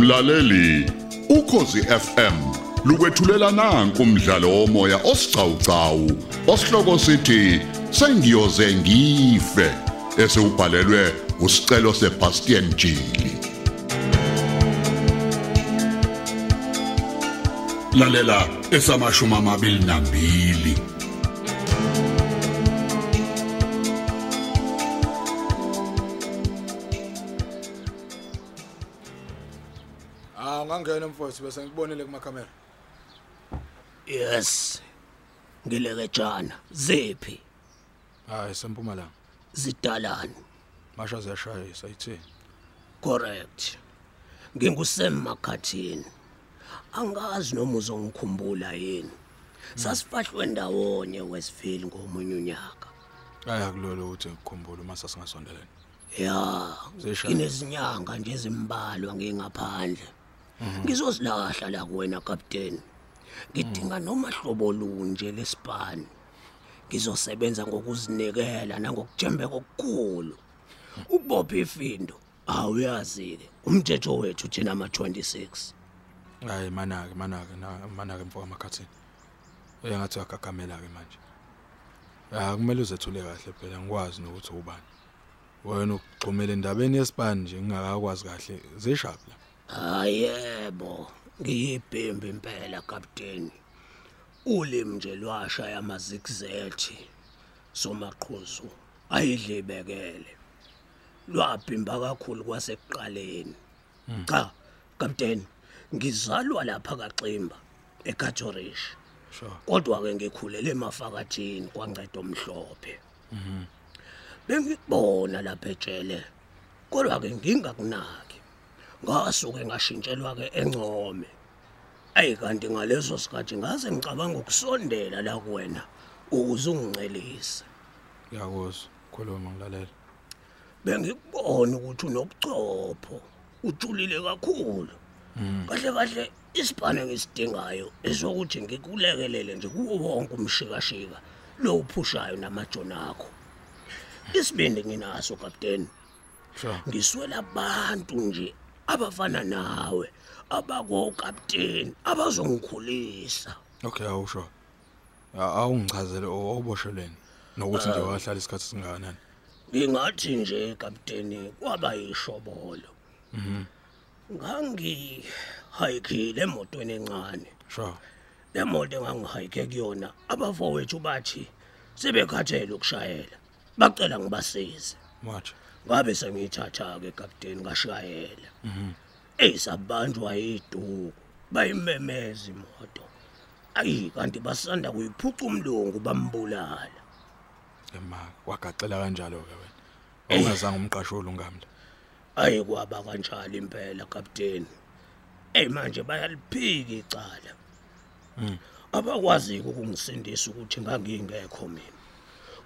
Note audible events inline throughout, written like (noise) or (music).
Mlaleli, ukhosi FM lukwethulela nanku umdlalo womoya osiqhawqhawo osihloko sithi sengiyoze ngife esewubhalelwe usicelo seBastian Jili. Lalela esamashumi amabili nambili. Ah ungangena mfowethu bese ngikubonile kumakhamera. Yes. Ngilekejana. Ziphi? Hayi sempumalanga. Zidalani. Masha ziyashaya sayithini? Correct. Ngingusem Makhathini. Angazi noma uzongikhumbula yini. Sasifahlwe ndawonye Westville ngomunye unyaka. Hayi akulolo ukuthi ngikukhumbule uma sasingasondelene. Ya, Zisha. kinezinyanga nje ezimbalwa ngingaphandle. Ngizozilahla la kuwena captain. Ngidinga noma hlobo lunje lesipani. Ngizosebenza ngokuzinikela nangokuthembeka okukhulu. Ukubopha ifindo awuyazi ke umthetho wethu thina ama 26. Hayi manake manake na manake mfowethu amakhathini. Eh ngathi akagamela ke manje. Ya kumele uzethule kahle phela ngikwazi nokuthi ubani. Wena ugxumele endabeni yesibani nje ngingakakwazi kahle zishaphi la. Ayebo, ngiyibhembe impela captain. Ulimi nje lwasha yamazikzethi somaqhuzu ayidlibekele. Lwaphimba kakhulu kwasekuqaleni. Cha, captain, ngizalwa lapha kaXimba eKathorish. Sure. Kodwa ke ngikhulele emafakathini kwanceda omhlophe. Bengikubona lapha etshele. Kodwa ke ngingakunaki. Ngasuke ngashintshelwa ke encome. Ayi kanti ngaleso sikhathi ngaze ngicabanga ukusondela la kuwena ukuze ungincelise. Ngiyakuzwa khuluma ngilalela. Bengikubona ukuthi unobuchopho, ujulile kakhulu. Kahle kahle isipane ngisidingayo esokuthi ngikulekelele nje kuwo wonke umshikashika lo uphushayo namajoni akho. Isibindi nginaso. Sure. ngiswela abantu nje abafana nawe abako captain abazongikhulisa Okay awusho. Awungichazele awuboshelweni nokuthi nje wahlala isikhathi singakanani. ngingathi nje captain kwaba yishobolo ngangi hike emotweni encane Sure. le moto engangihike kuyona abafowethu bathi sebekhathele ukushayela bacela ngibasize Watch. Ngabe sengiyithatha ke captain ngashayela. Eyisabanjwa yiduku bayimemeza imoto. Ayi kanti basanda kuyiphuca umlungu bambulala. Ema wagaxela kanjalo ke wena. Ongazange umqasholo ungamla. ayi kwaba kanjalo impela captain. Hey manje bayaliphika icala. Abakwazi ukungisindisa ukuthi ngangingekho mina.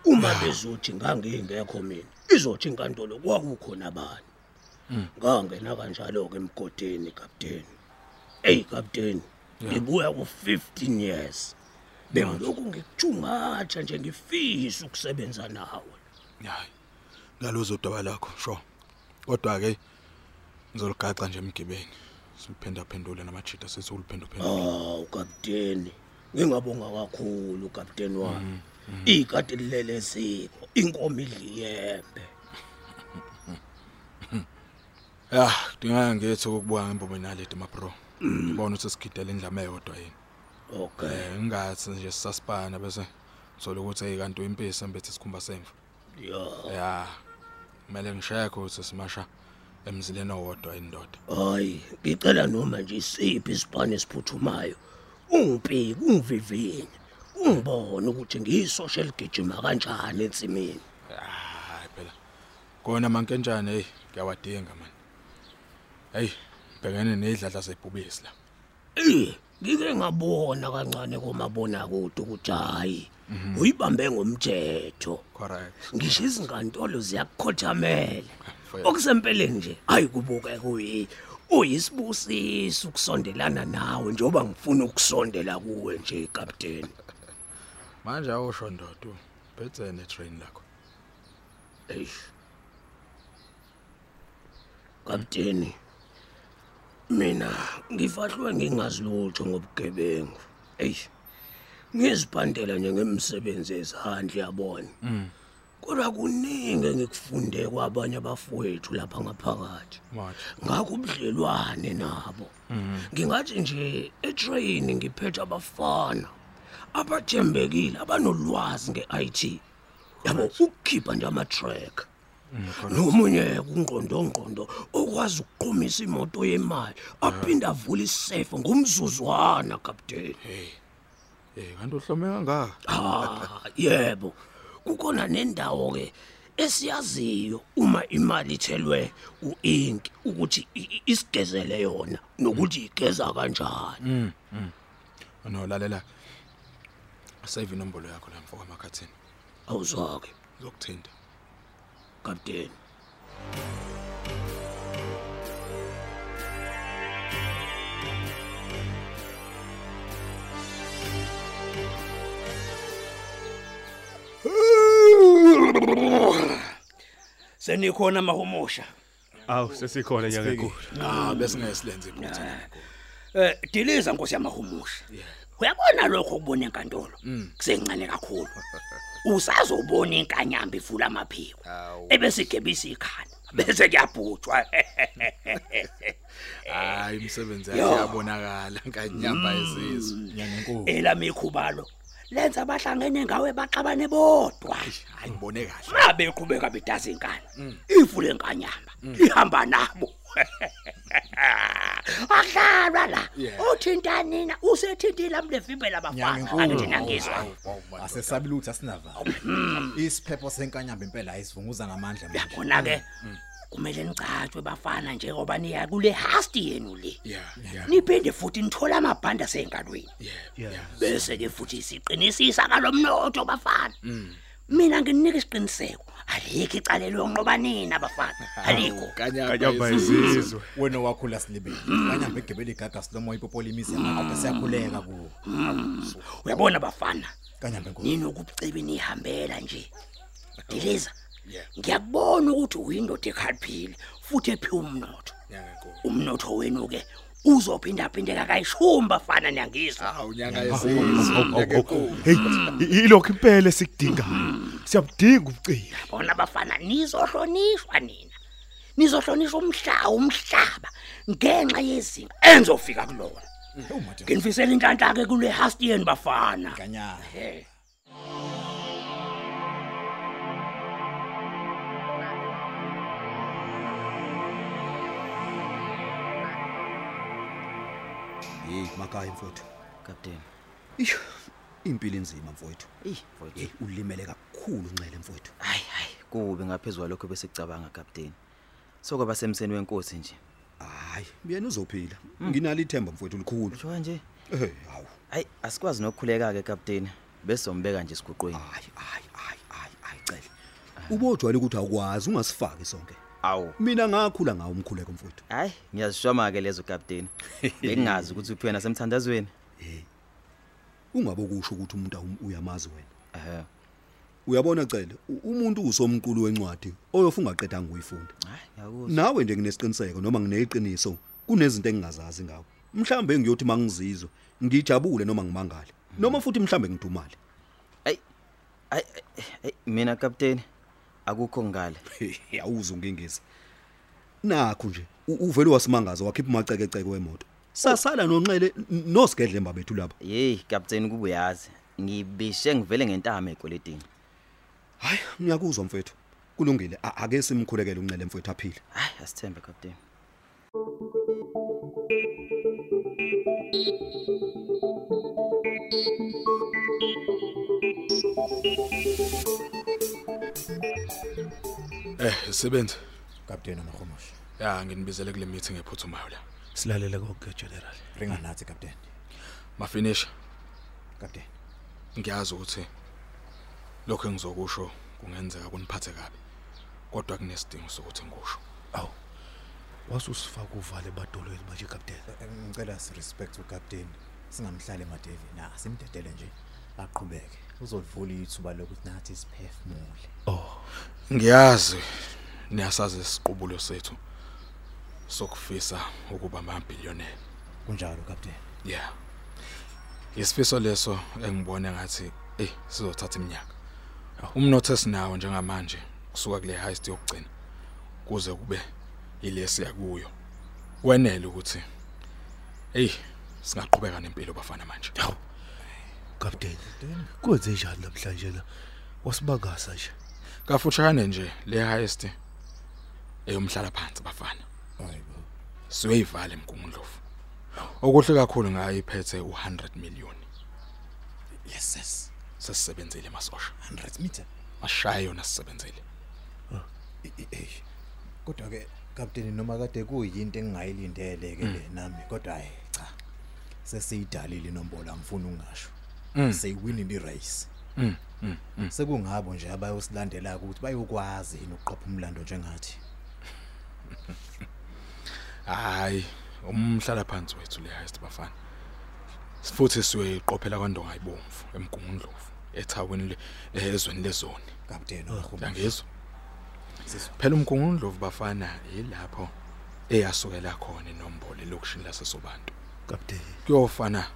Uma bezothi ngangingekho mina izothi inkantolo kwakukhona bani ngangena kanjalo ke emgodeni captain hey captain ngibuya ku 15 years bengilokhu ngikuthungatha nje ngifisa ukusebenza nawe Hayi. Ngalozo daba lakho, sure. Kodwa ke ngizoligaxa nje emgibeni. Siphinda phendule namachita sethi uliphinda phendule. Hawu kapteni, ngingabonga kakhulu kapteni wami. Ikati lilele siko, inkomo idliyembe. (laughs) Ya, dinga ngithi ukubuka ngembombe naleti ma bro. Ngibona ukuthi sigidela indlama eyodwa yini. Okay. Eh ngathi nje sasipana bese sola ukuthi hey kanti impisi embethe isikhumba semvu. Ya. Ya. Kumele ngishekhe ukuthi simasha emzileni owodwa indoda. Hayi, ngicela noma nje isiphi isipane esiphuthumayo. Ungiphi, ungivivinye. Ungibone ukuthi ngiyisosha eligijima kanjani ensimini. Hayi phela. Kona mankenjane hey ngiyawadinga man. Hey, bhekene nezidladla zebhubisi la. Eh, ngike ngabona kancane komabona kude ukuthi hayi, uyibambe ngomthetho. Correct. ngisho izinkantolo ziyakukhothamela Mfowethu. okusempeleni nje hayi kubuke kuyi uyisibusiso ukusondelana nawe njengoba ngifuna ukusondela kuwe nje captain Manje awusho ndodo. Bhethe ne train lakho. eish. Kapteni mina ngifahlwe ngingazi lutho ngobugebengu. Eyi ngizibhandela nje ngemisebenzi yezandla yabona? Kodwa kuningi engikufunde kwabanye abafowethu lapha ngaphakathi. Manje. ngakho ubudlelwane nabo. Ngingathi nje etrain ngiphethe abafana. Abathembekile abanolwazi nge-IT yabo ukukhipha nje ama-track. Nomunye kungqondongqondo okwazi ukuqhumisa imoto yemali aphinde avule isefo ngomzuzwana kapteni. Eh kanti uhlome kangaka? ah yebo. Kukhona nendawo ke esiyaziyo uma imali ithelwe uink ukuthi isigezele yona nokuthi igeza kanjani. No lalela. Save inombolo yakho la mfoka makhathini. awuzwake Ngizokuthinta. kapteni senikhona mahumusha Awu sesikhona nyanga enkulu. Ah bese ngesilenze iphutha. eh diliza nkosi yamahumusha uyabona lokho ukubona enkantolo? Kusencane kakhulu. (laughs) Usazobona inkanyamba ifula amaphiko. Ebese igebisa ikhanda bese kuyabhutshwa (laughs) Hayi umsebenzi yakhe yabonakala nkanyamba ezizwe. Nyanga enkulu. elami ikhubalo lenza abahlangene ngawe baxabane bodwa. Hayi ngibone kahle. mabe iqhubeka bedaza inkani. Ifule enkanyamba ihamba nabo. Akhalwa la Yeah. uthinta nina usethintile amlevimbe labafana angithi nangizwa asesabi lutho asinavalo. Isiphepho senkanyamba impela ayisivunguza ngamandla manje. Yabona ke kumele nicatshwe bafana njengoba niya kule hasti yenu le. Yeah, yeah. niphinde futhi nithola amabhanda sengalweni. Yeah. bese ke futhi siqinisisa kalomnotho bafana. Mina ngininika isiqiniseko. Alikho icala lonqoba nina bafana. Alikho. Kanyamba Kanyamba ezizwe. izizwe. wena wakhula silibele. Kanyamba egebele igaga silomo ipopola imisi yamadoda siyakhuleka kuwo uyabona bafana? Kanyamba enkulu ninokucebe nihambela nje? Diliza Yeah. ngiyakubona ukuthi uyindoda ekhaliphile futhi ephiwe umnotho. Nyanga enkulu. umnotho wenu ke uzophinda phindeka kayishumi bafana niyangizwa Hawu nyanga ezizwe. Nyanga enkulu. Hey, i- ilokho impela esikudingayo. Siyabudinga ubuciko. bona bafana nizohlonishwa nina nizohlonishwa umhlaba umhlaba ngenxa yezinga enzofika kulona nginifisela inhlanhla ke kule hastien bafana kanyamba Hey makaya mfowethu. Captain. Ish impilo inzima mfowethu. Eh, mfowethu. Hey ulimele kakhulu nxele mfowethu. Hayi hayi, kubi ngaphezulu lokho bese kucabanga captain. Sokuba semseni wenkosi nje. Hayi yena uzophila. Nginalo ithemba mfowethu likhulu. Usho kanje? Eh hawu. Hayi, asikwazi nokukhuleka ke captain. Bese sombeka nje siguqweni. Hayi hayi hayi hayi hayi cele. Ubojwayele ukuthi awukwazi ungasifaki sonke. Awu. Mina ngakhula ngawo umkhuleko mfowethu. Hayi, ngiyazishoma ke lezo captain. Bengingazi ukuthi uphiwe nasemthandazweni. Ungabe kusho ukuthi umuntu awum- uyamazi wena. Ehhe. Uyabona cele u- umuntu usomqulu wencwadi oyofa ungaqedanga ukuyifunda. Hayi, ngiyakuzwa. Nawe nje nginesiqiniseko noma ngineqiniso kunezinto engingazazi ngawo. Mhlambe ngiyothi mangizizwe ngijabule noma ngimangale. Noma futhi mhlambe ngidumale. Hayi. Hayi, hayi, mina captain akukho ngale. (laughs) Yawuza ungingisi. Nakho nje u- uvele wasimangaza wakhipha amacekeceke wemoto. Sasala nonxele n- nosigedle mbabethu lapha. Hey, captain kubuyazi. Ngibishe ngivele ngentama ekweletini. Hayi ngiyakuzwa mfethu. Kulungile a- ake simkhulekele unxele mfethu aphile. Hayi, asithembe captain. Eh sebenzi. kapteni amahomoshi Ya nginibizele kule meeting ephuthumayo la. Silalela konke general. ringa nathi kapteni Mafinisha kapteni ngiyazi ukuthi lokho engizokusho kungenzeka kuniphathe kabi. Kodwa kunesidingo sokuthi ngikusho. Awu. Wasusifaka uvale badolweni manje captain. Eh, ngicela sirespect ukapteni singamhlali emadevi na simdedele nje aqhubeke uzolivula ithuba lokuthi nathi siphefumule. Ngiyazi niyasazi isiqubulo sethu. sokufisa ukuba amabillionaire kunjalo captain. Yeah. Isifiso leso engibone ngathi eh sizothatha iminyaka. Umnotho esinawo njengamanje kusuka kule heist yokugcina kuze kube ilesi yakuyo wenele ukuthi hey singaqhubeka nempilo bafana manje. Hawu. Captain. Kwenze njani namhlanje la? Wasibangasa nje. kafushane nje le heist eyomhlala phansi bafana. Hayibo siyoyivala emgungundlovu okuhle kakhulu ngayo iphethe u100 million. Yes yes sesisebenzile masosha. 100 meter? Ashaye yona sisebenzile kodwa ke captain noma kade kuyinto engingayilindele ke le nami kodwa hayi cha sesiyidalile inombolo angifuni ungasho seyiwinile irace. Mm, mm, mm. sekungabo nje abayosilandela ukuthi bayokwazi yini ukuqopha umlando njengathi? Hayi umhlala phansi wethu le heist bafana futhi siyoyiqophela kwandonga ayibomvu emgungundlovu ethawini le- ezweni lezoni. Captain yangizwa phela umgungundlovu bafana yilapho eyasukela khona inombolo elokushini lasesobantu. Captain. kuyofana.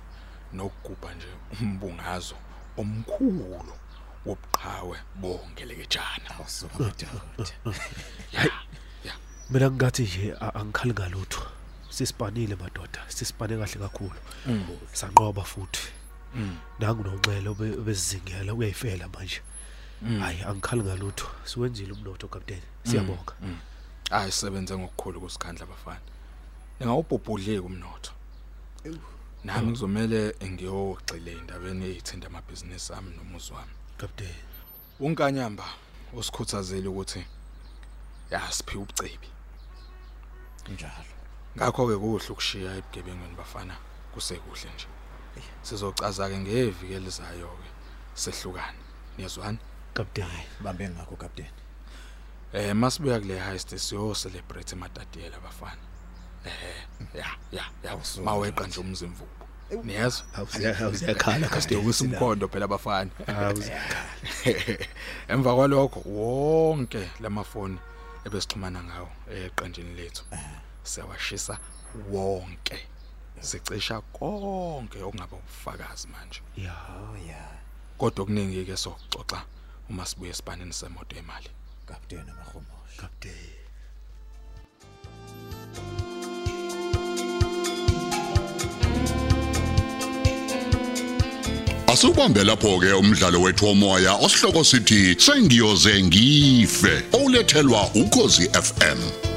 Nokugubha nje umbungazo omkhulu wobuqhawe bongelekejana awusumadoda Mina ngathi nje a- angikhali ngalutho. Sisipanile madoda, sisipane kahle kakhulu. Sanqoba futhi. Nangu noncele obe- obezingela uyayifela manje. Hayi angikhali ngalutho. Siwenzile umnotho captain. Siyabonga. hayi sebenze ngokukhulu kusikhandla bafana ningawubhubhudleki umnotho nami kuzomela ngiyogxile endabeni ezithinta amabhizinisi ami nomuzi wami. Captain. unkanyamba usikhuthazele ukuthi yasiphi ubucebi. Njalo. Ngakho ke kuhle ukushiya ebugebengweni bafana kusekuhle nje. Sizocaza ke ngeviki elizayo ke sehlukane. Niyazwana? Captain. bambe ngakho captain eh masibuya kule heist siyo celebrate ematatiela bafana. Ya ya ya Awusuka maweqa nje umzimvubu. Niyezwa Awusiyakhala kasidokisa umkhondo phela abafana. Awusiyakhala. (laughs) emva kwalokho wonke lamafoni ebesixhumana ngawo eqenjini lethu siyawashisa wonke. Sicisha konke okungaba ubufakazi manje. Ya. oh yeah kodwa okuningi ke sokuxoxa uma sibuye esipaneni semoto emali captain amahomoshi Captain. Asubambe lapho ke umdlalo wethu womoya osihloko sithi sengiyoze ngife olethelwa ukozi FM